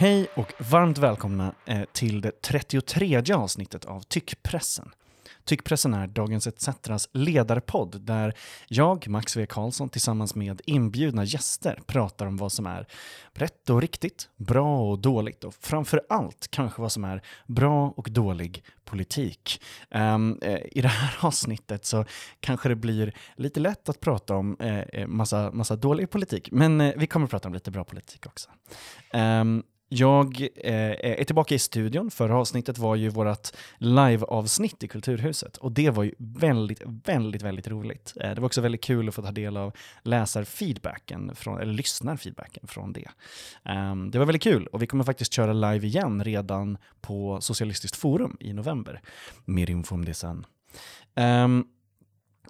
Hej och varmt välkomna eh, till det 33 avsnittet av Tyckpressen. Tyckpressen är Dagens ETCs ledarpodd där jag, Max V. Karlsson, tillsammans med inbjudna gäster pratar om vad som är rätt och riktigt, bra och dåligt och framför allt kanske vad som är bra och dålig politik. Um, I det här avsnittet så kanske det blir lite lätt att prata om uh, massa, massa dålig politik, men uh, vi kommer att prata om lite bra politik också. Um, jag eh, är tillbaka i studion. Förra avsnittet var ju vårt live-avsnitt i Kulturhuset och det var ju väldigt, väldigt, väldigt roligt. Eh, det var också väldigt kul att få ta del av läsarfeedbacken, från, eller lyssnarfeedbacken från det. Eh, det var väldigt kul och vi kommer faktiskt köra live igen redan på Socialistiskt forum i november. Mer info om det sen. Um,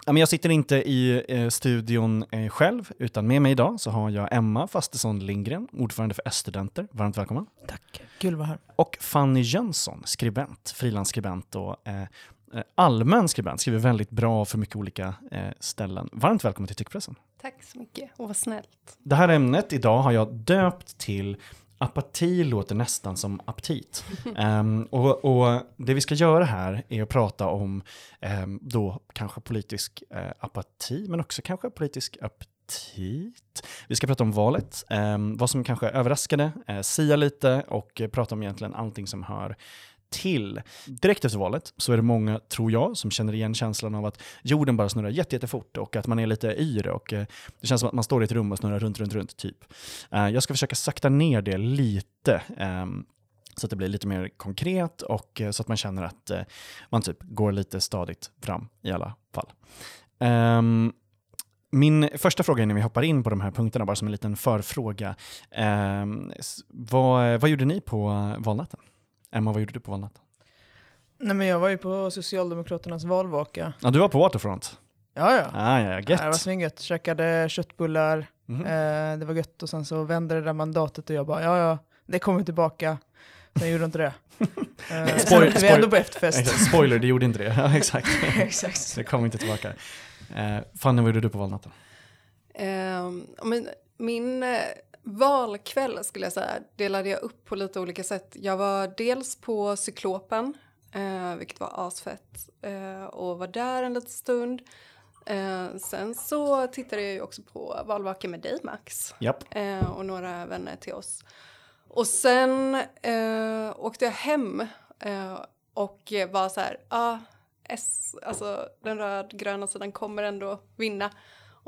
jag sitter inte i eh, studion eh, själv, utan med mig idag så har jag Emma Fastesson Lindgren, ordförande för S-studenter. Varmt välkommen. Tack, kul att vara här. Och Fanny Jönsson, skribent, frilansskribent och eh, allmän skribent, skriver väldigt bra för mycket olika ställen. Varmt välkommen till Tyckpressen. Tack så mycket, och vad snällt. Det här ämnet idag har jag döpt till apati låter nästan som aptit. um, och, och, det vi ska göra här är att prata om um, då kanske politisk uh, apati, men också kanske politisk aptit. Vi ska prata om valet, um, vad som kanske överraskade, uh, sia lite och uh, prata om egentligen allting som hör till. Direkt efter valet så är det många, tror jag, som känner igen känslan av att jorden bara snurrar jättefort och att man är lite yr och eh, det känns som att man står i ett rum och snurrar runt, runt, runt, typ. Eh, jag ska försöka sakta ner det lite ehm, så att det blir lite mer konkret och eh, så att man känner att man typ går lite stadigt fram i alla fall. Um, min första fråga innan vi hoppar in på de här punkterna, bara som en liten förfråga. Um, vad, vad gjorde ni på valnatten? Emma, vad gjorde du på valnatten? Nej men jag var ju på Socialdemokraternas valvaka. Ja, du var på Waterfront? Ja, ja. Ah, ja, gött. Ja, det var svingött. Käkade köttbullar, mm -hmm. eh, det var gött och sen så vände det där mandatet och jag bara, ja ja, det kommer tillbaka. Sen gjorde inte det. eh, spoiler, vi ändå på efterfest. Exakt, spoiler, det gjorde inte det. Ja, exakt. exakt. Det kom inte tillbaka. Eh, Fanny, vad gjorde du på valnatten? Um, men min eh, valkväll skulle jag säga delade jag upp på lite olika sätt. Jag var dels på Cyklopen, eh, vilket var asfett, eh, och var där en liten stund. Eh, sen så tittade jag ju också på valvakan med dig Max yep. eh, och några vänner till oss. Och sen eh, åkte jag hem eh, och var så här, ah, S, alltså den rödgröna sidan kommer ändå vinna.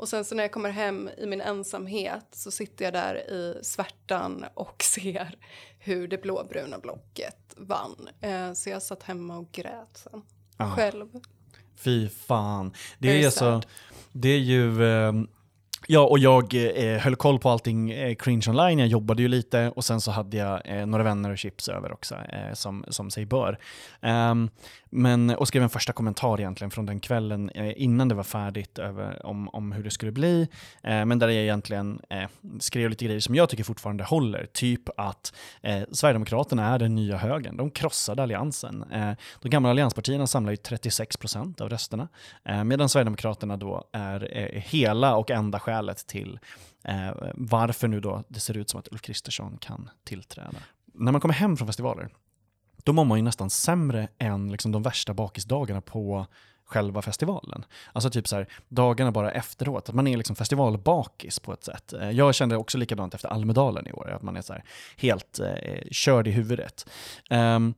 Och sen så när jag kommer hem i min ensamhet så sitter jag där i svärtan och ser hur det blåbruna blocket vann. Eh, så jag satt hemma och grät sen. Ah. Själv. Fy fan. Det är, så, det är ju... Eh, Ja, och jag eh, höll koll på allting eh, cringe online. Jag jobbade ju lite och sen så hade jag eh, några vänner och chips över också, eh, som, som sig bör. Um, men, och skrev en första kommentar egentligen från den kvällen eh, innan det var färdigt över, om, om hur det skulle bli. Eh, men där jag egentligen eh, skrev lite grejer som jag tycker fortfarande håller. Typ att eh, Sverigedemokraterna är den nya högern. De krossade alliansen. Eh, de gamla allianspartierna samlar ju 36 procent av rösterna. medan Sverigedemokraterna då är hela och enda skälet till eh, varför nu då det ser ut som att Ulf Kristersson kan tillträda. När man kommer hem från festivaler, då mår man ju nästan sämre än liksom de värsta bakisdagarna på själva festivalen. Alltså typ så här, dagarna bara efteråt, att man är liksom festivalbakis på ett sätt. Eh, jag kände också likadant efter Almedalen i år, att man är så här helt eh, körd i huvudet. Um,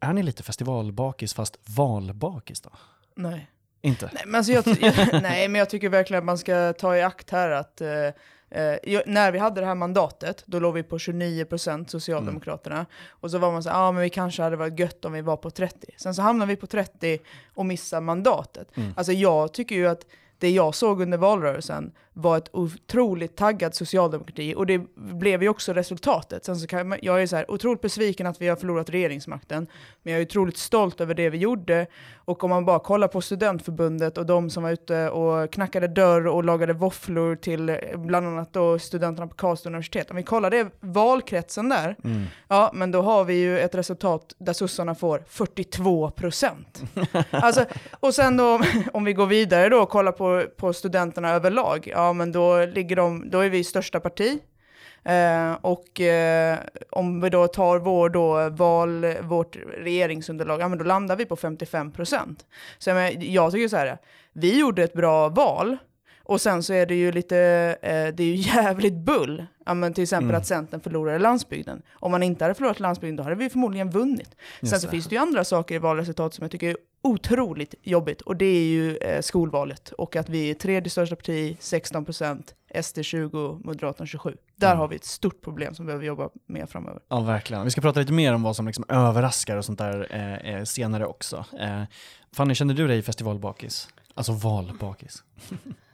är ni lite festivalbakis fast valbakis då? Nej. Inte? Nej men, alltså jag, jag, nej, men jag tycker verkligen att man ska ta i akt här att eh, eh, när vi hade det här mandatet, då låg vi på 29% Socialdemokraterna. Mm. Och så var man så ja ah, men vi kanske hade varit gött om vi var på 30. Sen så hamnade vi på 30 och missade mandatet. Mm. Alltså jag tycker ju att det jag såg under valrörelsen var ett otroligt taggad socialdemokrati och det blev ju också resultatet. Sen så kan man, jag är så här otroligt besviken att vi har förlorat regeringsmakten, men jag är otroligt stolt över det vi gjorde. Och om man bara kollar på studentförbundet och de som var ute och knackade dörr och lagade våfflor till bland annat då studenterna på Karlstad universitet. Om vi kollar det valkretsen där, mm. ja men då har vi ju ett resultat där sossarna får 42 procent. alltså, och sen då om vi går vidare då och kollar på, på studenterna överlag, ja men då, ligger de, då är vi största parti. Eh, och eh, om vi då tar vår då val, vårt regeringsunderlag, ja men då landar vi på 55 procent. Så jag, jag tycker så här, vi gjorde ett bra val, och sen så är det ju lite, eh, det är ju jävligt bull. Ja, men till exempel mm. att Centern förlorade landsbygden. Om man inte hade förlorat landsbygden då hade vi förmodligen vunnit. Just sen så det. finns det ju andra saker i valresultatet som jag tycker är otroligt jobbigt. Och det är ju eh, skolvalet. Och att vi är tredje största parti, 16 procent, SD 20, Moderaterna 27. Där mm. har vi ett stort problem som vi behöver jobba med framöver. Ja, verkligen. Vi ska prata lite mer om vad som liksom överraskar och sånt där eh, eh senare också. Eh, Fanny, känner du dig i festivalbakis? Alltså valbakis?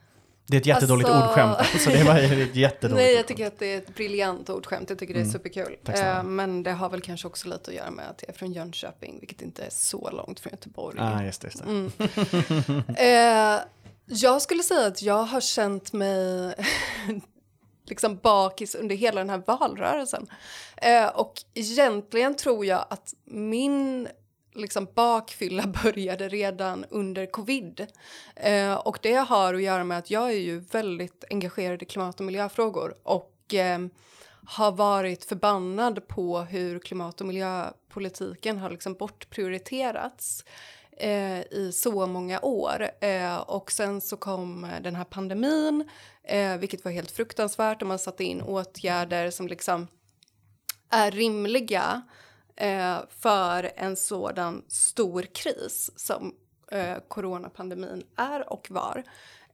Det är ett jättedåligt alltså... ordskämt. Alltså det var ett jättedåligt Nej, jag tycker att det är ett briljant ordskämt. Jag tycker det är mm. superkul. Eh, men det har väl kanske också lite att göra med att jag är från Jönköping, vilket inte är så långt från Göteborg. Ah, just det, just det. Mm. eh, jag skulle säga att jag har känt mig liksom bakis under hela den här valrörelsen. Eh, och egentligen tror jag att min liksom bakfylla började redan under covid. Eh, och det har att göra med att jag är ju väldigt engagerad i klimat och miljöfrågor och eh, har varit förbannad på hur klimat och miljöpolitiken har liksom bortprioriterats eh, i så många år. Eh, och sen så kom den här pandemin, eh, vilket var helt fruktansvärt och man satte in åtgärder som liksom är rimliga eh, för en sådan stor kris som eh, coronapandemin är och var.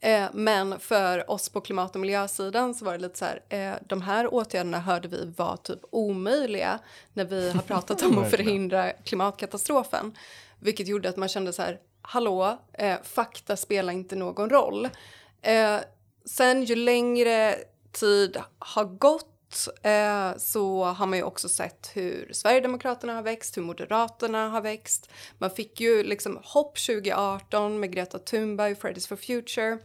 Eh, men för oss på klimat och miljösidan så var det lite så här, eh, de här åtgärderna hörde vi var typ omöjliga när vi har pratat om att förhindra klimatkatastrofen. Vilket gjorde att man kände så här, hallå, eh, fakta spelar inte någon roll. Sen ju längre tid har gått eh, så har man ju också sett hur Sverigedemokraterna har växt, hur Moderaterna har växt. Man fick ju liksom hopp 2018 med Greta Thunberg, Fridays for Future.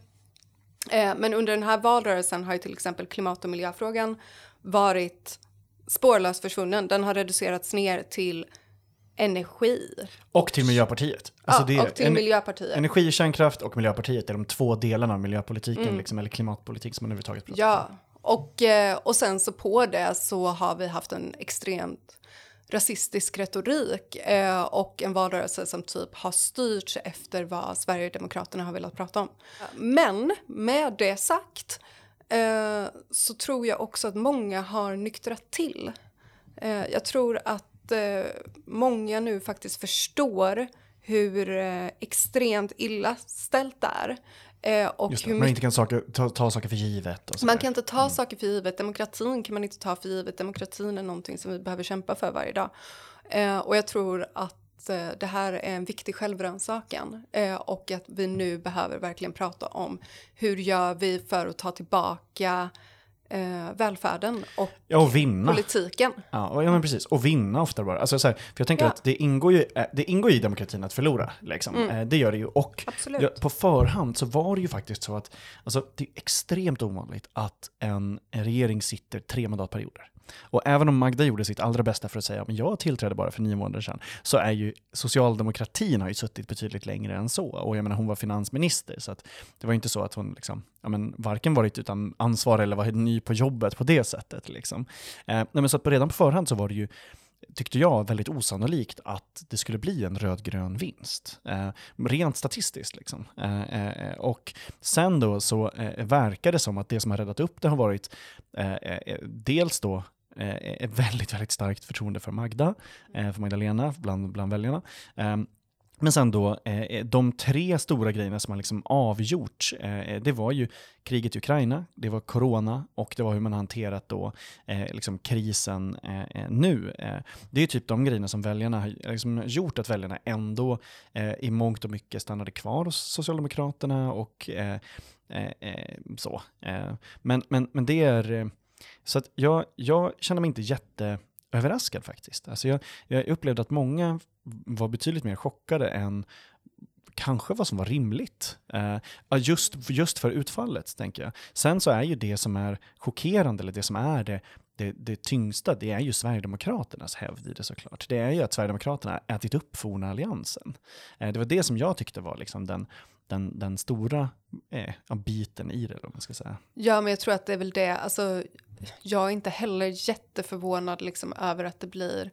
Eh, men under den här valrörelsen har ju till exempel klimat och miljöfrågan varit spårlöst försvunnen. Den har reducerats ner till energi. Och till Miljöpartiet. Alltså ja, och till en, Miljöpartiet. Energi, kärnkraft och Miljöpartiet är de två delarna av miljöpolitiken, mm. liksom, eller klimatpolitik som man överhuvudtaget pratar ja. om. Och, eh, och sen så på det så har vi haft en extremt rasistisk retorik eh, och en valrörelse som typ har styrts efter vad Sverigedemokraterna har velat prata om. Men med det sagt eh, så tror jag också att många har nyktrat till. Eh, jag tror att många nu faktiskt förstår hur extremt illa ställt det är. Eh, och det, hur man inte kan saker, ta, ta saker för givet. man kan inte ta mm. saker för givet. Demokratin kan man inte ta för givet. Demokratin är någonting som vi behöver kämpa för varje dag. Eh, och jag tror att eh, det här är en viktig självrannsakan eh, och att vi nu behöver verkligen prata om hur gör vi för att ta tillbaka eh, välfärden och, ja, och vinna. politiken. Ja, ja, men precis. Och vinna ofta bara. Alltså, så här, för jag tänker ja. att det ingår, ju, eh, det ingår i demokratin att förlora. Liksom. Mm. Eh, det gör det ju. Och ja, på förhand så var det ju faktiskt så att alltså, det är extremt ovanligt att en, en regering sitter tre mandatperioder. Och även om Magda gjorde sitt allra bästa för att säga att jag tillträdde bara för nio månader sedan, så är ju socialdemokratin har ju suttit betydligt längre än så. Och jag menar, hon var finansminister, så att det var inte så att hon liksom, ja, men, varken varit utan ansvar eller var ny på jobbet på det sättet. Liksom. Eh, nej, men så att redan på förhand så var det ju tyckte jag, väldigt osannolikt att det skulle bli en rödgrön vinst. Eh, rent statistiskt liksom. Eh, eh, och sen då så eh, verkar det som att det som har räddat upp det har varit eh, eh, eh dels då ett väldigt, väldigt starkt förtroende för Magda, för Magdalena bland, bland väljarna. Men sen då, eh, de tre stora grejerna som har liksom avgjort, eh, det var ju kriget i Ukraina, det var corona och det var hur man hanterat då eh, liksom krisen eh, eh, nu. Eh, det är typ de grejerna som väljarna har liksom gjort att väljarna ändå i mångt och mycket stannade kvar hos Socialdemokraterna och så. men, men, men det är, så att jag, jag känner mig inte jätteöverraskad faktiskt. Alltså jag, jag upplevde att många var betydligt mer chockade än kanske vad som var rimligt. Uh, just, just för utfallet, tänker jag. Sen så är ju det som är chockerande, eller det som är det det, det tyngsta, det är ju Sverigedemokraternas hävd i det såklart. Det är ju att Sverigedemokraterna ätit upp forna alliansen. Uh, det var det som jag tyckte var liksom den, den, den stora eh, biten i det, om man ska säga. Ja, men jag tror att det är väl det. Alltså, jag är inte heller jätteförvånad liksom, över att det blir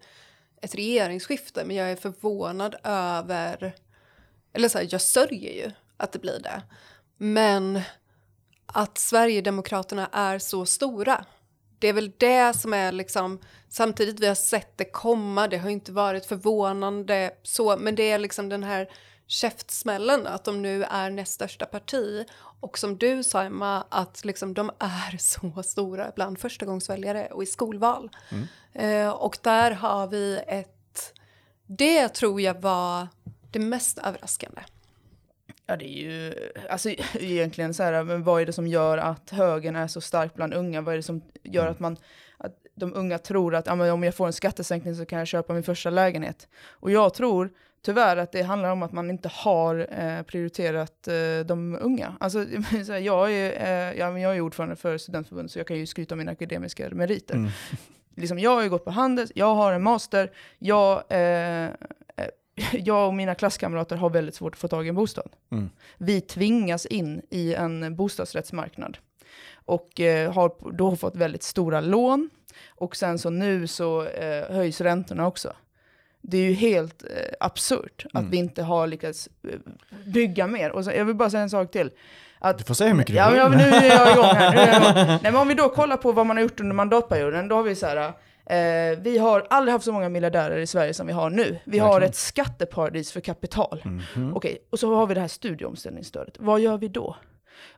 ett regeringsskifte, men jag är förvånad över... Eller så här, jag sörjer ju att det blir det. Men att Sverigedemokraterna är så stora. Det är väl det som är liksom, samtidigt vi har sett det komma, det har inte varit förvånande så, men det är liksom den här käftsmällen att de nu är näst största parti och som du sa Emma, att liksom de är så stora bland förstagångsväljare och i skolval. Mm. Eh, och där har vi ett, det tror jag var det mest överraskande. Ja, det är ju alltså, egentligen så här, men vad är det som gör att högern är så stark bland unga? Vad är det som gör att man att de unga tror att ja, om jag får en skattesänkning så kan jag köpa min första lägenhet? Och jag tror tyvärr att det handlar om att man inte har eh, prioriterat eh, de unga. Alltså, jag, är, eh, ja, jag är ordförande för studentförbundet så jag kan ju skryta om mina akademiska meriter. Mm. Liksom, jag har ju gått på Handels, jag har en master, jag eh, jag och mina klasskamrater har väldigt svårt att få tag i en bostad. Mm. Vi tvingas in i en bostadsrättsmarknad och eh, har då fått väldigt stora lån. Och sen så nu så eh, höjs räntorna också. Det är ju helt eh, absurt att mm. vi inte har lyckats eh, bygga mer. Och så, jag vill bara säga en sak till. Att, du får säga hur mycket du ja, vill. Ja, men nu är jag igång här. Jag igång. Nej, men om vi då kollar på vad man har gjort under mandatperioden, då har vi så här, Eh, vi har aldrig haft så många miljardärer i Sverige som vi har nu. Vi har ett skatteparadis för kapital. Mm -hmm. Okej, och så har vi det här studieomställningsstödet. Vad gör vi då?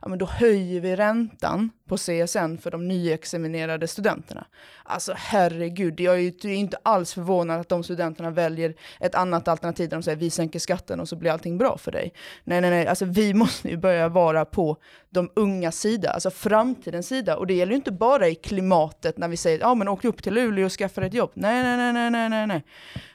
Ja, men då höjer vi räntan på CSN för de nyexaminerade studenterna. Alltså herregud, jag är ju inte alls förvånad att de studenterna väljer ett annat alternativ där de säger vi sänker skatten och så blir allting bra för dig. Nej, nej, nej, alltså vi måste ju börja vara på de unga sida, alltså framtidens sida. Och det gäller ju inte bara i klimatet när vi säger ja men åk upp till Luleå och skaffa ett jobb. Nej, nej, nej, nej, nej, nej.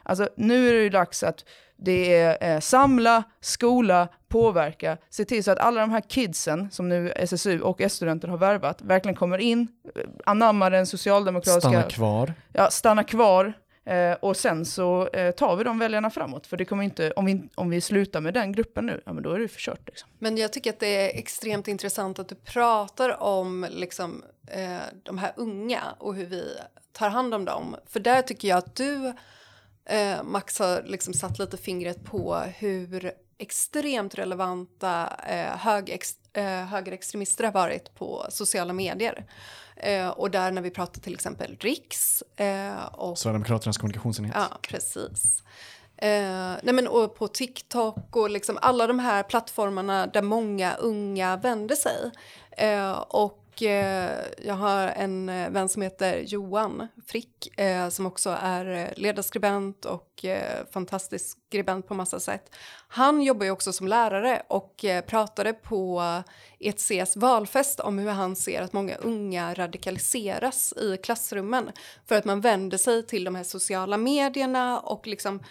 Alltså nu är det ju dags att det är eh, samla, skola, påverka, se till så att alla de här kidsen som nu SSU och S-studenter har värvat verkligen kommer in, eh, anammar den socialdemokratiska... Stanna kvar. Ja, stanna kvar. Eh, och sen så eh, tar vi de väljarna framåt. För det kommer inte, om vi, om vi slutar med den gruppen nu, ja men då är det förkört. Liksom. Men jag tycker att det är extremt intressant att du pratar om liksom, eh, de här unga och hur vi tar hand om dem. För där tycker jag att du Eh, Max har liksom satt lite fingret på hur extremt relevanta eh, högex, eh, högerextremister har varit på sociala medier. Eh, och där när vi pratar till exempel Riks. Eh, och, Sverigedemokraternas kommunikationsenhet. Ja, precis. Eh, nej men, och på TikTok och liksom alla de här plattformarna där många unga vänder sig. Eh, och och eh, jag har en eh, vän som heter Johan Frick eh, som också är eh, ledarskribent och eh, fantastisk skribent på massa sätt. Han jobbar ju också som lärare och pratade på ETCs valfest om hur han ser att många unga radikaliseras i klassrummen för att man vänder sig till de här sociala medierna och liksom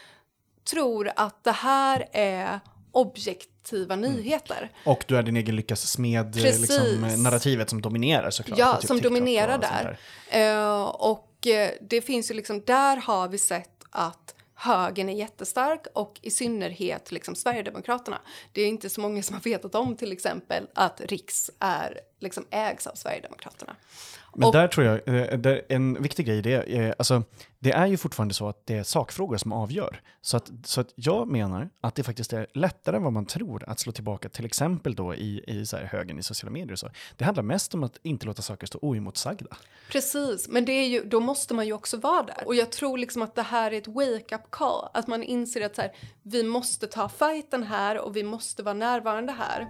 tror att det här är objekt mm. nyheter. Och du är din egen lyckas smed, liksom, narrativet som dominerar såklart. Ja, typ som TikTok dominerar där. där. Uh, och uh, det finns ju liksom, där har vi sett att högern är jättestark och i synnerhet liksom Sverigedemokraterna. Det är inte så många som har vetat om till exempel att Riks är, liksom ägs av Sverigedemokraterna. Men och, där tror jag, eh, en viktig grej det är, alltså, det är ju fortfarande så att det är sakfrågor som avgör. Så att, så att jag menar att det faktiskt är lättare än vad man tror att slå tillbaka till exempel då i, i så här högen i sociala medier och så. Det handlar mest om att inte låta saker stå oemotsagda. Precis, men det är ju, då måste man ju också vara där. Och jag tror liksom att det här är ett wake-up call, att man inser att så här, vi måste ta fighten här och vi måste vara närvarande här.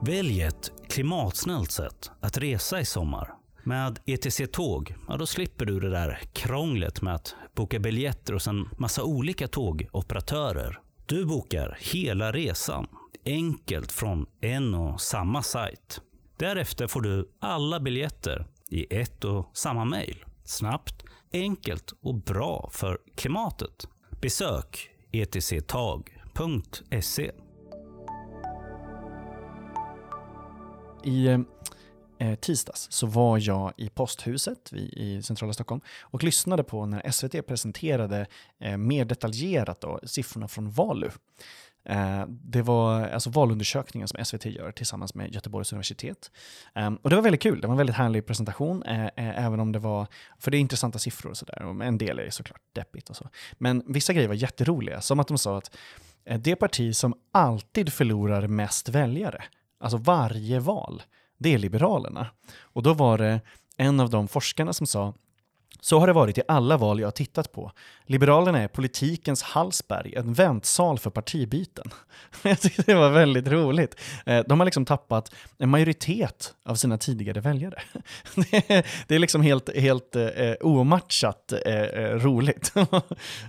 Välj ett klimatsnällt sätt att resa i sommar. Med ETC Tåg, ja då slipper du det där krånglet med att boka biljetter hos en massa olika tågoperatörer. Du bokar hela resan, enkelt från en och samma sajt. Därefter får du alla biljetter i ett och samma mejl. Snabbt, enkelt och bra för klimatet. Besök etctag.se i, eh, tisdags så var jag i posthuset i, i centrala Stockholm och lyssnade på när SVT presenterade eh, mer detaljerat då, siffrorna från Valu. Eh, det var alltså valundersökningen som SVT gör tillsammans med Göteborgs universitet. Ehm, och det var väldigt kul, det var en väldigt härlig presentation, eh, eh, även om det var, för det är intressanta siffror och sådär, en del är såklart deppigt och så. Men vissa grejer var jätteroliga, som att de sa att det parti som alltid förlorar mest väljare, alltså varje val, det är Liberalerna. Och då var det en av de forskarna som sa så har det varit i alla val jag har tittat på. Liberalerna är politikens Hallsberg, en väntsal för partibyten. Jag tyckte det var väldigt roligt. Eh, de har liksom tappat en majoritet av sina tidigare väljare. Det är liksom helt, helt eh, omatchat eh, roligt.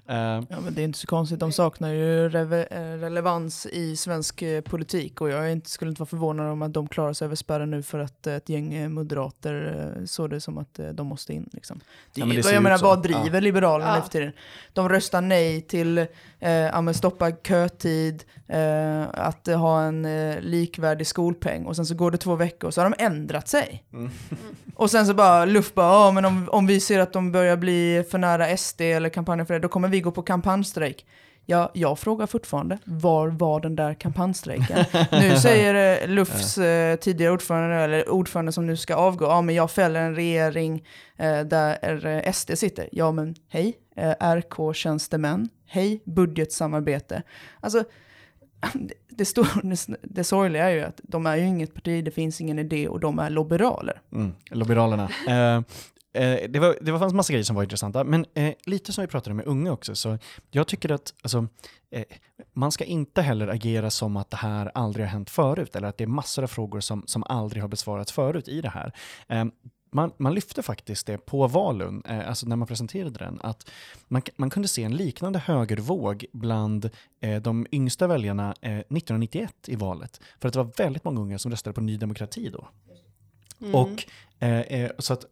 ja, men det är inte så konstigt, de saknar ju relevans i svensk politik och jag skulle inte vara förvånad om att de klarar sig över spärren nu för att ett gäng moderater såg det som att de måste in. Liksom. Ja, men jag menar, vad driver ja. Liberalerna ja. efter tiden? De röstar nej till eh, stoppa kötid, eh, att ha en eh, likvärdig skolpeng och sen så går det två veckor och så har de ändrat sig. Mm. och sen så bara luft bara, ja men om, om vi ser att de börjar bli för nära SD eller kampanjen för det, då kommer vi gå på kampanjstrejk. Ja, jag frågar fortfarande, var var den där kampanjstrejken? nu säger eh, Lufs eh, tidigare ordförande, eller ordförande som nu ska avgå, ja men jag fäller en regering eh, där eh, SD sitter. Ja men hej, eh, RK-tjänstemän, hej, budgetsamarbete. Alltså, det, det, stor, det, det sorgliga är ju att de är ju inget parti, det finns ingen idé och de är liberaler. Mm, liberalerna. Eh, Eh, det, var, det var fanns massa grejer som var intressanta, men eh, lite som vi pratade med unga också, så jag tycker att alltså, eh, man ska inte heller agera som att det här aldrig har hänt förut, eller att det är massor av frågor som, som aldrig har besvarats förut i det här. Eh, man, man, lyfte faktiskt det på Valun, eh, alltså när man presenterade den, att man, man kunde se en liknande högervåg bland eh, de yngsta väljarna eh, 1991 i valet. För att det var väldigt många unga som röstade på Ny Demokrati då. Mm. Och eh, så att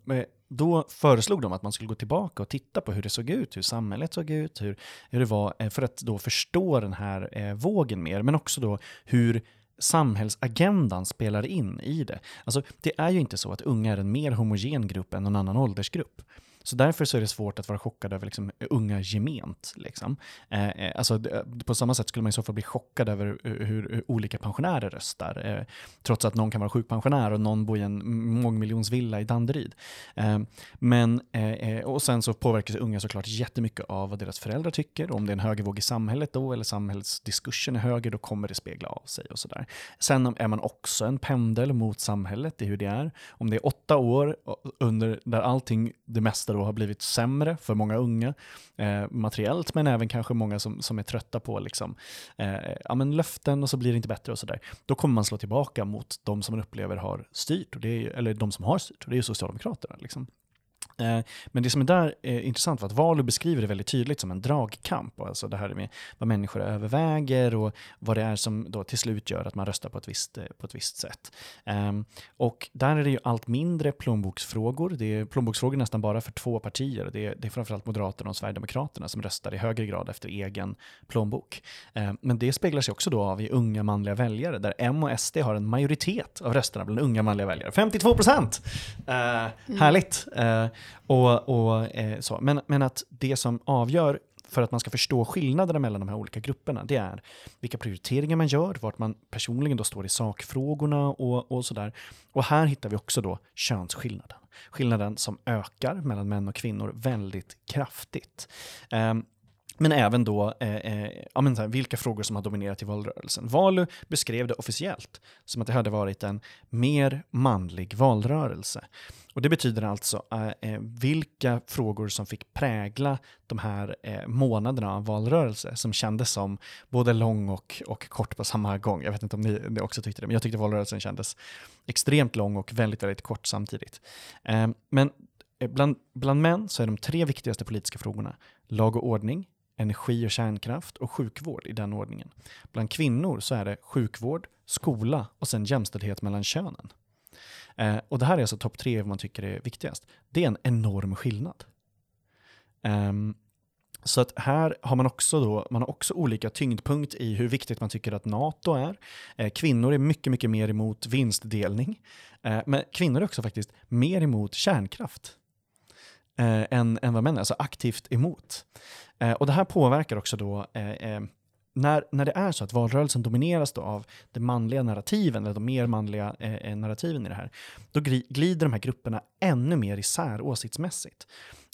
då föreslog de att man skulle gå tillbaka och titta på hur det såg ut, hur samhället såg ut, hur, hur det var, eh, för att då förstå den här eh, vågen mer, men också då hur samhällsagendan spelar in i det. Alltså, det är ju inte så att unga är en mer homogen grupp än någon annan åldersgrupp. Så därför så är det svårt att vara chockad över liksom, unga gement. Liksom. Eh, eh alltså, eh, på samma sätt skulle man i så fall bli chockad över eh, hur, hur olika pensionärer röstar. Eh, trots att någon kan vara sjukpensionär och någon bor i en mångmiljonsvilla i Danderyd. Eh, men, eh, och sen så påverkas unga såklart jättemycket av vad deras föräldrar tycker. Om det är en högervåg i samhället då, eller samhällsdiskursen är höger, då kommer det spegla av sig och sådär. Sen är man också en pendel mot samhället i hur det är. Om det är åtta år under, där allting, det mesta då har blivit sämre för många unga eh, materiellt, men även kanske många som, som är trötta på liksom, eh, ja, men löften och så blir det inte bättre och sådär. Då kommer man slå tillbaka mot de som man upplever har styrt, och det är, eller de som har styrt, och det är ju Socialdemokraterna. Liksom. Eh, men det som är där är intressant var att Valu beskriver det väldigt tydligt som en dragkamp. Alltså det här med vad människor överväger och vad det är som då till slut gör att man röstar på ett visst, eh, på ett visst sätt. Ehm, och där är det ju allt mindre plånboksfrågor. Det är plånboksfrågor nästan bara för två partier. Det är, det är framförallt Moderaterna och Sverigedemokraterna som röstar i högre grad efter egen plånbok. Ehm, men det speglar sig också då av i unga manliga väljare där M och SD har en majoritet av rösterna bland unga manliga väljare. 52 procent! Uh, mm. Härligt! Och, och eh, så. Men, men att det som avgör för att man ska förstå skillnaderna mellan de här olika grupperna, det är vilka prioriteringar man gör, vart man personligen då står i sakfrågorna och, och sådär. Och här hittar vi också då könsskillnaden. Skillnaden som ökar mellan män och kvinnor väldigt kraftigt. Um, men även då eh, eh, ja, men här, vilka frågor som har dominerat i valrörelsen. Valu beskrev det officiellt som att det hade varit en mer manlig valrörelse. Och Det betyder alltså eh, eh, vilka frågor som fick prägla de här eh, månaderna av valrörelse som kändes som både lång och, och kort på samma gång. Jag vet inte om ni, ni också tyckte det, men jag tyckte valrörelsen kändes extremt lång och väldigt, väldigt kort samtidigt. Eh, men eh, bland, bland män så är de tre viktigaste politiska frågorna lag och ordning, energi och kärnkraft och sjukvård i den ordningen. Bland kvinnor så är det sjukvård, skola och sen jämställdhet mellan könen. Eh, och det här är alltså topp tre vad man tycker är viktigast. Det är en enorm skillnad. Um, Så att här har man också då, man har också olika tyngdpunkt i hur viktigt man tycker att NATO är. Eh, kvinnor är mycket, mycket mer emot vinstdelning. Eh, men kvinnor är också faktiskt mer emot kärnkraft eh, än, än vad män är, alltså aktivt emot. Eh, och det här påverkar också då eh, eh, när, när det är så att valrörelsen domineras då av de manliga narrativen, eller de mer manliga eh, eh narrativen i det här, då glider de här grupperna ännu mer isär åsiktsmässigt.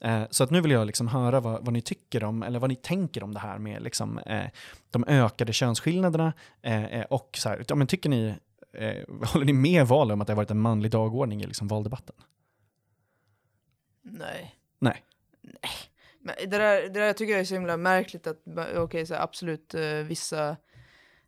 Eh, så att nu vill jag liksom höra vad, vad, ni tycker om, eller vad ni tänker om det här med liksom, eh, de ökade könsskillnaderna eh, eh och så här, ja, men tycker ni, eh, håller ni med val om att det har varit en manlig dagordning i liksom valdebatten? Nej. Nej. Nej. Men det där, det där tycker jag är så himla märkligt att, okay, så absolut vissa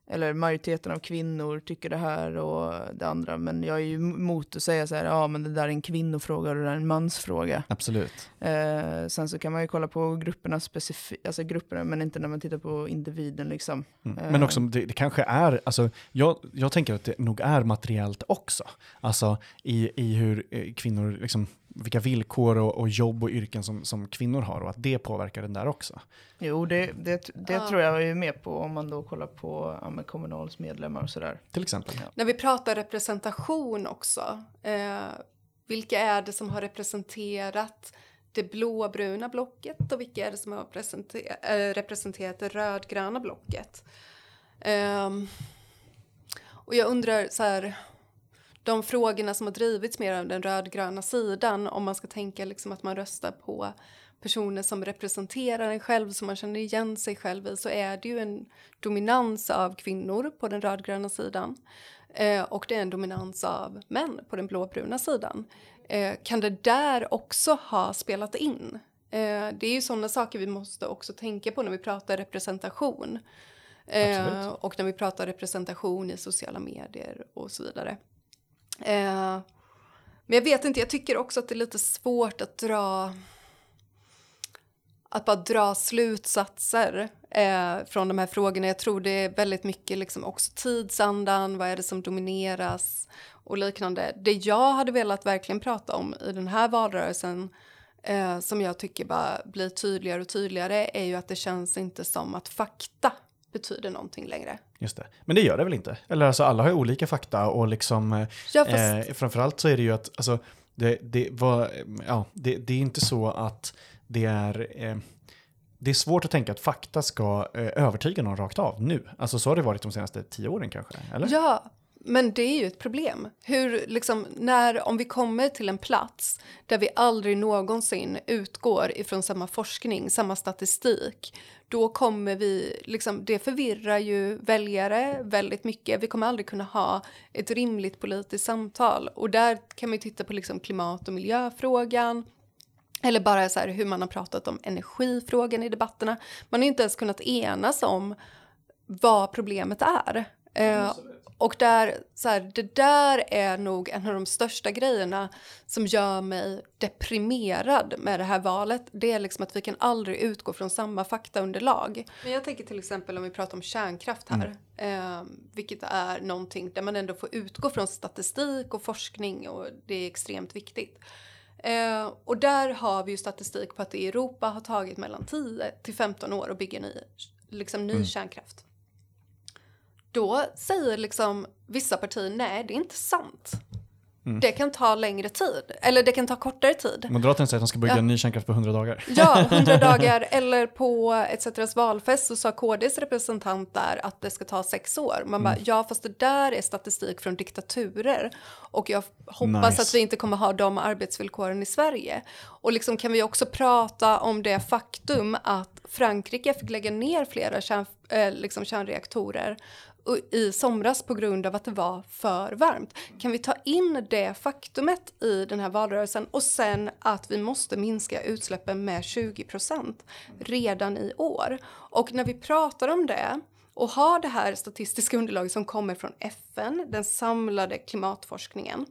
eller majoriteten av kvinnor tycker det här och det andra. Men jag är ju emot att säga så här, ja men det där är en kvinnofråga och det där är en mansfråga. Absolut. Eh, sen så kan man ju kolla på grupperna specifikt, alltså grupperna, men inte när man tittar på individen liksom. Mm. Men också, det, det, kanske är, alltså jag, jag tänker att det nog är materiellt också. Alltså i, i hur eh, kvinnor liksom vilka villkor och, och, jobb och yrken som, som kvinnor har och att det påverkar den där också. Jo, det, det, det ja. tror jag är med på om man då kollar på ja, Kommunals medlemmar och sådär. Till exempel. Ja. När vi pratar representation också, eh, vilka är det som har representerat det blåbruna blocket och vilka är det som har äh, representerat det rödgröna blocket? Eh, och jag undrar så här de frågorna som har drivits mer av den rödgröna sidan om man ska tänka liksom att man röstar på personer som representerar en själv, som man känner igen sig själv i, så är det ju en dominans av kvinnor på den rödgröna sidan. Eh, och det är en dominans av män på den blåbruna sidan. Eh, kan det där också ha spelat in? Eh, det är ju sådana saker vi måste också tänka på när vi pratar representation. Eh, och när vi pratar representation i sociala medier och så vidare. Eh, men jag vet inte, jag tycker också att det är lite svårt att dra att bara dra slutsatser eh, från de här frågorna. Jag tror det är väldigt mycket liksom också tidsandan, vad är det som domineras och liknande. Det jag hade velat verkligen prata om i den här valrörelsen eh, som jag tycker bara blir tydligare och tydligare är ju att det känns inte som att fakta betyder någonting längre. Just det. Men det gör det väl inte? Eller alltså alla har ju olika fakta och liksom eh, ja, fast... eh, framförallt så är det ju att alltså, det, det, var, ja, det, det är inte så att det är eh, det är svårt att tänka att fakta ska eh, övertyga någon rakt av nu. Alltså så har det varit de senaste tio åren kanske? Eller? Ja, men det är ju ett problem. Hur, liksom, när, om vi kommer till en plats där vi aldrig någonsin utgår ifrån samma forskning, samma statistik, då kommer vi, liksom, det förvirrar ju väljare väldigt mycket. Vi kommer aldrig kunna ha ett rimligt politiskt samtal. Och där kan man titta på liksom klimat och miljöfrågan, eller bara så här hur man har pratat om energifrågan i debatterna. Man har inte ens kunnat enas om vad problemet är. Eh, och där, så här, det där är nog en av de största grejerna som gör mig deprimerad med det här valet. Det är liksom att vi kan aldrig utgå från samma faktaunderlag. Men jag tänker till exempel om vi pratar om kärnkraft här, mm. eh, vilket är någonting där man ändå får utgå från statistik och forskning och det är extremt viktigt. Eh, och där har vi ju statistik på att det i Europa har tagit mellan 10 till 15 år att bygga ny, liksom ny mm. kärnkraft. Då säger liksom vissa partier nej, det är inte sant. Mm. Det kan ta längre tid, eller det kan ta kortare tid. Moderaterna säger att de ska bygga ja. en ny kärnkraft på 100 dagar. Ja, 100 dagar. Eller på ETCs valfest så sa KDs representant där att det ska ta sex år. Man mm. bara, ja fast det där är statistik från diktaturer. Och jag hoppas nice. att vi inte kommer ha de arbetsvillkoren i Sverige. Och liksom kan vi också prata om det faktum att Frankrike fick lägga ner flera kärn, äh, liksom kärnreaktorer i somras på grund av att det var för varmt. Kan vi ta in det faktumet i den här valrörelsen och sen att vi måste minska utsläppen med 20 procent redan i år? Och när vi pratar om det och har det här statistiska underlaget som kommer från FN, den samlade klimatforskningen,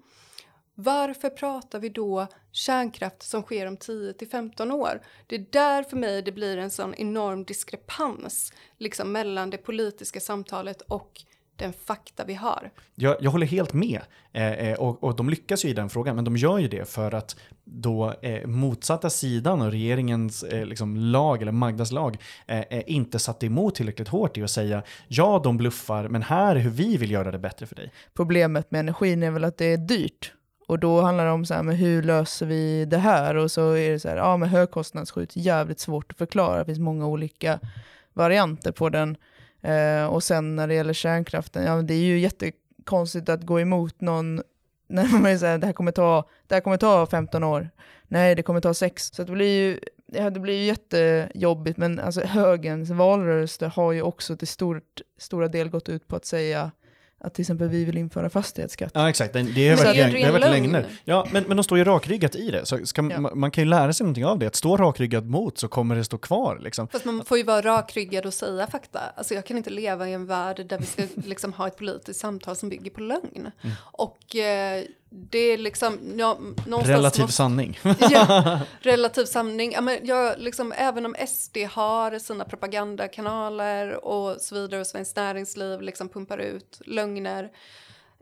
varför pratar vi då kärnkraft som sker om 10 till 15 år? Det är där för mig det blir en sån enorm diskrepans liksom mellan det politiska samtalet och den fakta vi har. Jag, jag håller helt med. Eh, eh, och, och de lyckas ju i den frågan, men de gör ju det för att då eh, motsatta sidan och regeringens eh, liksom lag, eller Magdas lag, eh, eh, inte satte emot tillräckligt hårt i att säga ja, de bluffar, men här är hur vi vill göra det bättre för dig. Problemet med energin är väl att det är dyrt. Och då handlar det om så här, men hur löser vi det här? Och så är det så här, ja men högkostnadsskydd, jävligt svårt att förklara. Det finns många olika varianter på den. Eh, och sen när det gäller kärnkraften, ja det är ju jättekonstigt att gå emot någon när man säger det här kommer ta, det här kommer ta 15 år. Nej, det kommer ta 6. Så det blir ju, ja, det blir ju jättejobbigt, men alltså högens valrörelse har ju också till stort, stora del gått ut på att säga att till exempel vi vill införa fastighetsskatt. Ja, exakt. Det, har Men varit, det är det har varit lögner. lögn. Ja, men, men de står ju rakryggat i det. Så ska, Ja. man, man kan ju lära sig någonting av det. Att stå rakryggat mot så kommer det stå kvar. Liksom. Fast man får ju vara rakryggad och säga fakta. Alltså jag kan inte leva i en värld där vi ska liksom ha ett politiskt samtal som bygger på lögn. Mm. Och eh, det är liksom, ja, någonstans Relativ måste- sanning. Ja, relativ sanning. Ja, men jag, liksom, även om SD har sina propagandakanaler och så vidare och Svenskt Näringsliv liksom pumpar ut lögner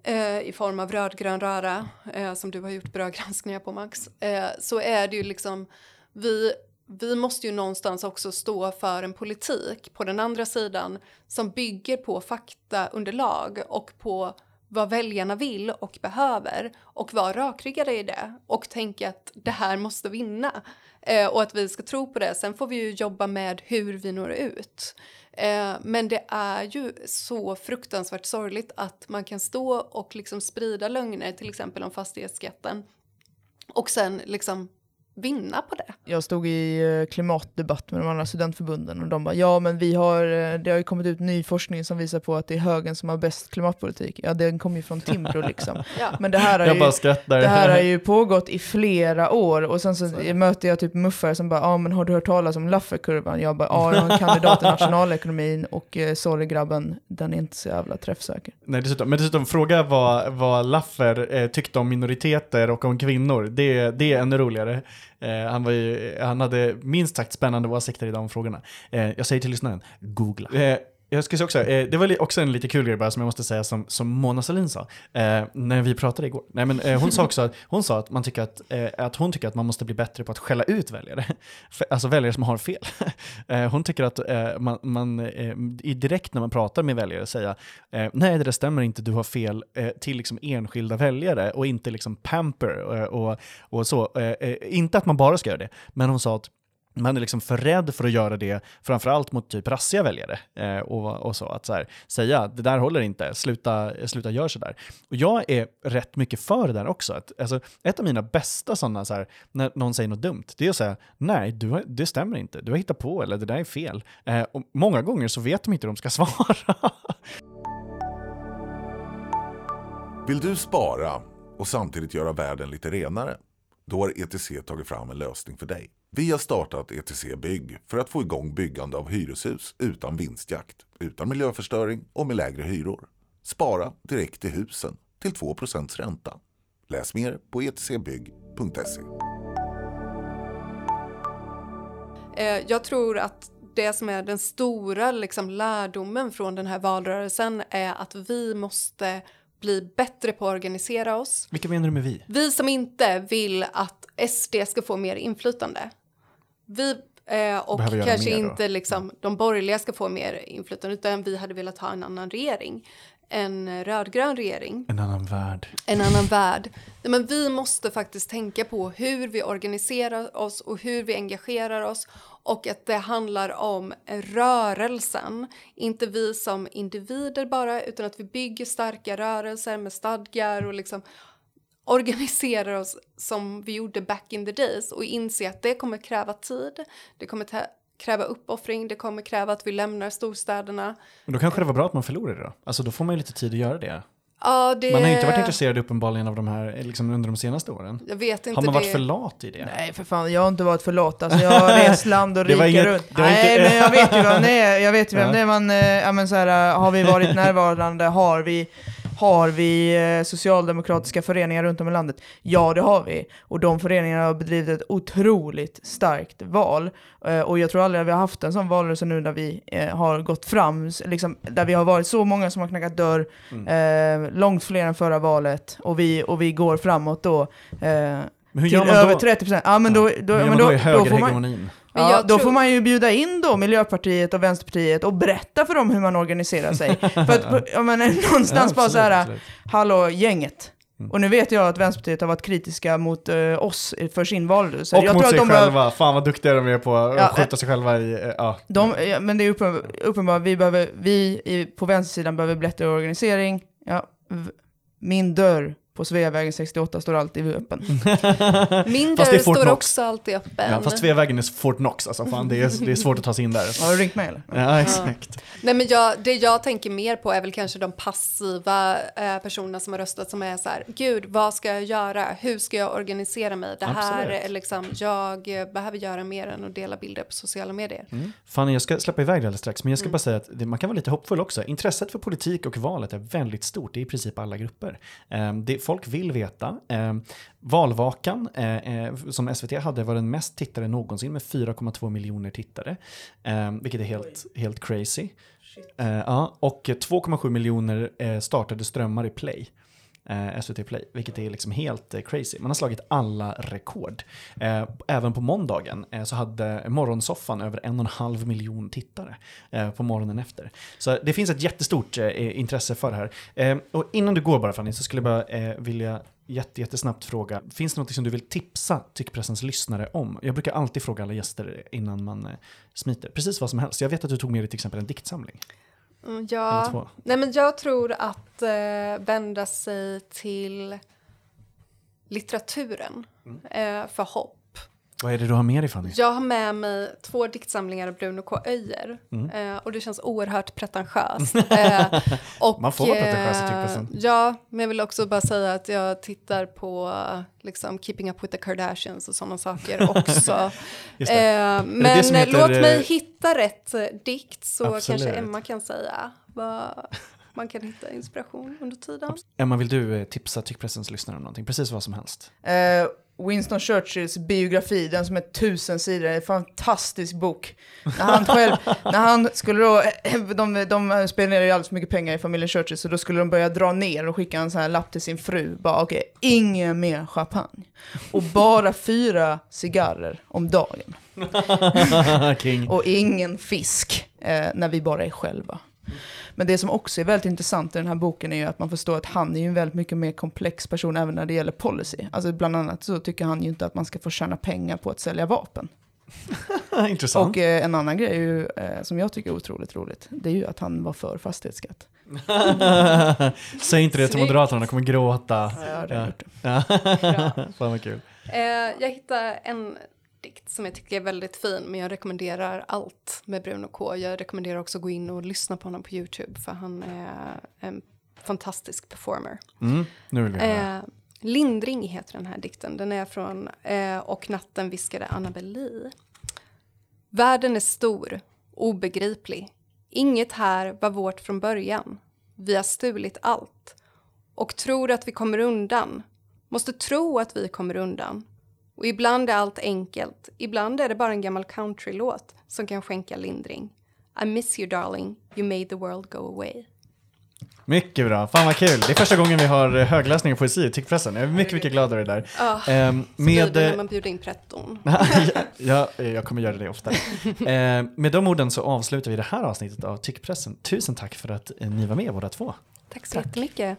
eh, i form av rödgrön röra, eh, som du har gjort bra granskningar på Max, eh, så är det ju liksom vi vi måste ju någonstans också stå för en politik på den andra sidan som bygger på faktaunderlag och på vad väljarna vill och behöver och vara rakryggade i det och tänka att det här måste vinna eh, och att vi ska tro på det. Sen får vi ju jobba med hur vi når ut. Eh, men det är ju så fruktansvärt sorgligt att man kan stå och liksom sprida lögner, till exempel om fastighetsskatten och sen liksom vinna på det. Jag stod i eh, klimatdebatt med de andra studentförbunden och de bara ja men vi har, eh, det har ju kommit ut ny forskning som visar på att det är högen som har bäst klimatpolitik. Ja den kommer ju från Timbro liksom. Ja. Men det här har ju, det här har ju pågått i flera år och sen så, Så möter jag typ muffare som bara ja men har du hört talas om Lafferkurvan? Jag bara ja jag har en kandidat i nationalekonomin och eh, sorry grabben den är inte så jävla träffsäker. Nej, dessutom, men dessutom, fråga vad, vad Laffer eh, tyckte om minoriteter och om kvinnor. Det, det är ännu roligare. Eh, han, var ju, han hade minst sagt spännande åsikter i de frågorna. Eh, jag säger till lyssnaren, googla. Eh, jag ska säga också, eh, det var också en lite kul grej bara som jag måste säga som, som Mona Sahlin sa eh, när vi pratade igår. Nej, men, eh, hon sa också att, hon sa att, man tycker att, eh, att hon tycker att man måste bli bättre på att skälla ut väljare. För- alltså väljare som har fel. Eh, hon tycker att eh, man, man direkt när man pratar med väljare säga nej det där stämmer inte, du har fel till liksom enskilda väljare och inte liksom pamper och, och så. Inte att man bara ska göra det, men hon sa att man är liksom för rädd för att göra det, framförallt mot typ rassiga väljare. Eh, och, och så, att så här, säga det där håller inte, sluta, sluta gör sådär. Och jag är rätt mycket för det där också. Att, alltså, ett av mina bästa sådana, så här, när någon säger något dumt, det är att säga nej, du har, det stämmer inte, du har hittat på eller det där är fel. Eh, och många gånger så vet de inte hur de ska svara. Vill du spara och samtidigt göra världen lite renare? Då har ETC tagit fram en lösning för dig. Vi har startat ETC Bygg för att få igång byggande av hyreshus utan vinstjakt, utan miljöförstöring och med lägre hyror. Spara direkt till husen till 2 ränta. Läs mer på etcbygg.se. Eh, jag tror att det som är den stora liksom, lärdomen från den här valrörelsen är att vi måste bli bättre på att organisera oss. Vilka menar du med vi? Vi som inte vill att SD ska få mer inflytande. Vi eh, och kanske då. inte liksom, de borgerliga ska få mer inflytande utan vi hade velat ha en annan regering. En rödgrön regering En annan värld. en annan värld. Nej, men vi måste faktiskt tänka på hur vi organiserar oss och hur vi engagerar oss och att det handlar om rörelsen, inte vi som individer bara utan att vi bygger starka rörelser med stadgar och liksom organiserar oss som vi gjorde back in the days och inse att det kommer kräva tid, det kommer ta- kräva uppoffring, det kommer kräva att vi lämnar storstäderna. Men då kanske det var bra att man förlorade det då. Alltså då får man ju lite tid att göra det. Ja, det... Man har ju inte varit intresserad uppenbarligen av de här liksom under de senaste åren. Jag vet inte Har man varit det. för lat i det? Nej för fan, jag har inte varit för lat. Alltså, jag har rest land och rike inget- runt. Nej inte- men jag vet ju vem det är. Jag vet ju vem Ja. det är. Man, ja, men så här, har vi varit närvarande? Har vi, Har vi eh, socialdemokratiska föreningar runt om i landet? Ja, det har vi. Och de föreningarna har bedrivit ett otroligt starkt val. Eh, och jag tror aldrig att vi har haft en sån valrörelse nu där vi eh, har gått fram, liksom, där vi har varit så många som har knackat dörr, Mm. eh, långt fler än förra valet, och vi, och vi går framåt då. Eh, Men hur till gör man över då? 30 procent. Ja, men då, Ja. då, gör men då, då i då, får man? Men ja, då tror- får man ju bjuda in då Miljöpartiet och Vänsterpartiet och berätta för dem hur man organiserar sig. för att ja, men, någonstans Ja, bara så här, absolut, absolut. hallå gänget. Mm. Och nu vet jag att Vänsterpartiet har varit kritiska mot eh, oss för sin valrörelse. Och jag mot tror sig att de behöver- själva. Fan vad duktiga de är på att Ja, skjuta sig själva i... eh, Ja. De, ja, men det är uppenbart, uppenbart vi, behöver, vi i, på vänstersidan behöver bättre organisering. Ja, min dörr på Sveavägen 68 står alltid öppen. Min dörr står Knox. också alltid öppen. Ja, fast Sveavägen är Fort Knox, alltså fan det är, det är svårt att ta sig in där. Har du ringt mig eller? Ja, exakt. Nej, men jag, det jag tänker mer på är väl kanske de passiva eh, personerna som har röstat som är så här, gud, vad ska jag göra? Hur ska jag organisera mig? Det här Absolut. är liksom, jag eh, behöver göra mer än att dela bilder på sociala medier. Fan, jag ska släppa iväg det alldeles strax, men jag ska Mm. bara säga att det, man kan vara lite hoppfull också. Intresset för politik och valet är väldigt stort, det är i princip alla grupper. Ehm, det, folk vill veta. Ehm, valvakan, eh, eh, som SVT hade, var den mest tittade någonsin med 4,2 miljoner tittare. Ehm, vilket är helt, helt crazy. Eh, ja, och 2,7 miljoner eh, startade strömmar i Play. Eh, SVT Play, vilket är liksom helt eh, crazy. Man har slagit alla rekord. Eh, även på måndagen eh, så hade Morgonsoffan över en och en halv miljon tittare eh, på morgonen efter. Så det finns ett jättestort eh, intresse för det här. Eh, och innan du går bara Fanny så skulle jag bara eh, vilja jätte, jättesnabbt fråga, finns det något som du vill tipsa Tyckpressens lyssnare om? Jag brukar alltid fråga alla gäster innan man eh, smiter, precis vad som helst. Jag vet att du tog med dig till exempel en diktsamling. Mm, ja, nej, men jag tror att eh, vända sig till litteraturen eh, för hopp. Vad är det du har med dig Fanny? Jag har med mig två diktsamlingar av Bruno K. Öijer Mm. eh, och det känns oerhört pretentiöst. Eh, och, Man får vara pretentiös i eh. Ja, men jag vill också bara säga att jag tittar på eh, liksom, Keeping Up With The Kardashians och sådana saker också. Just det. eh, men det som heter, låt mig eh, hitta rätt eh, dikt så Absolut. kanske Emma kan säga vad man kan hitta inspiration under tiden. Emma, vill du eh, tipsa Tyckpressens lyssnare om någonting? Precis vad som helst. Eh, Winston Churchills biografi, den som är tusen sidor, är en fantastisk bok. När han själv, när han skulle då, de, de spenderade ju alldeles för mycket pengar i familjen Churchill, så då skulle de börja dra ner och skicka en sån här lapp till sin fru. Bara okej, ingen mer champagne. Och bara fyra cigarrer om dagen. Och ingen fisk eh, när vi bara är själva. Men det som också är väldigt intressant i den här boken är ju att man förstår att han är ju en väldigt mycket mer komplex person även när det gäller policy. Alltså bland annat så tycker han ju inte att man ska få tjäna pengar på att sälja vapen. Intressant. Och eh, en annan grej ju, eh, som jag tycker är otroligt roligt, det är ju att han var för fastighetsskatt. Säg inte det till Snyggt. Moderaterna, de kommer gråta. Ja, det. Ja. Fan vad kul. Eh, jag hittade en dikt som jag tycker är väldigt fin, men jag rekommenderar allt med Bruno K. Jag rekommenderar också att gå in och lyssna på honom på YouTube, för han är en fantastisk performer. Mm, nu vill vi höra. Eh, Lindring heter den här dikten. Den är från eh, Och natten viskade Annabelle. Världen är stor, obegriplig. Inget här var vårt från början. Vi har stulit allt. Och tror att vi kommer undan. Måste tro att vi kommer undan. Och ibland är allt enkelt. Ibland är det bara en gammal countrylåt som kan skänka lindring. I miss you darling, you made the world go away. Mycket bra, fan vad kul. Det är första gången vi har eh, högläsning av poesi i Tyckpressen. Jag är mycket, mycket glad över det där. Ah, Ehm, med, det eh, när man bjuder in pretton. ja, jag kommer göra det oftare. Eh, med de orden så avslutar vi det här avsnittet av Tyckpressen. Tusen tack för att eh, ni var med båda två. Tack så jättemycket.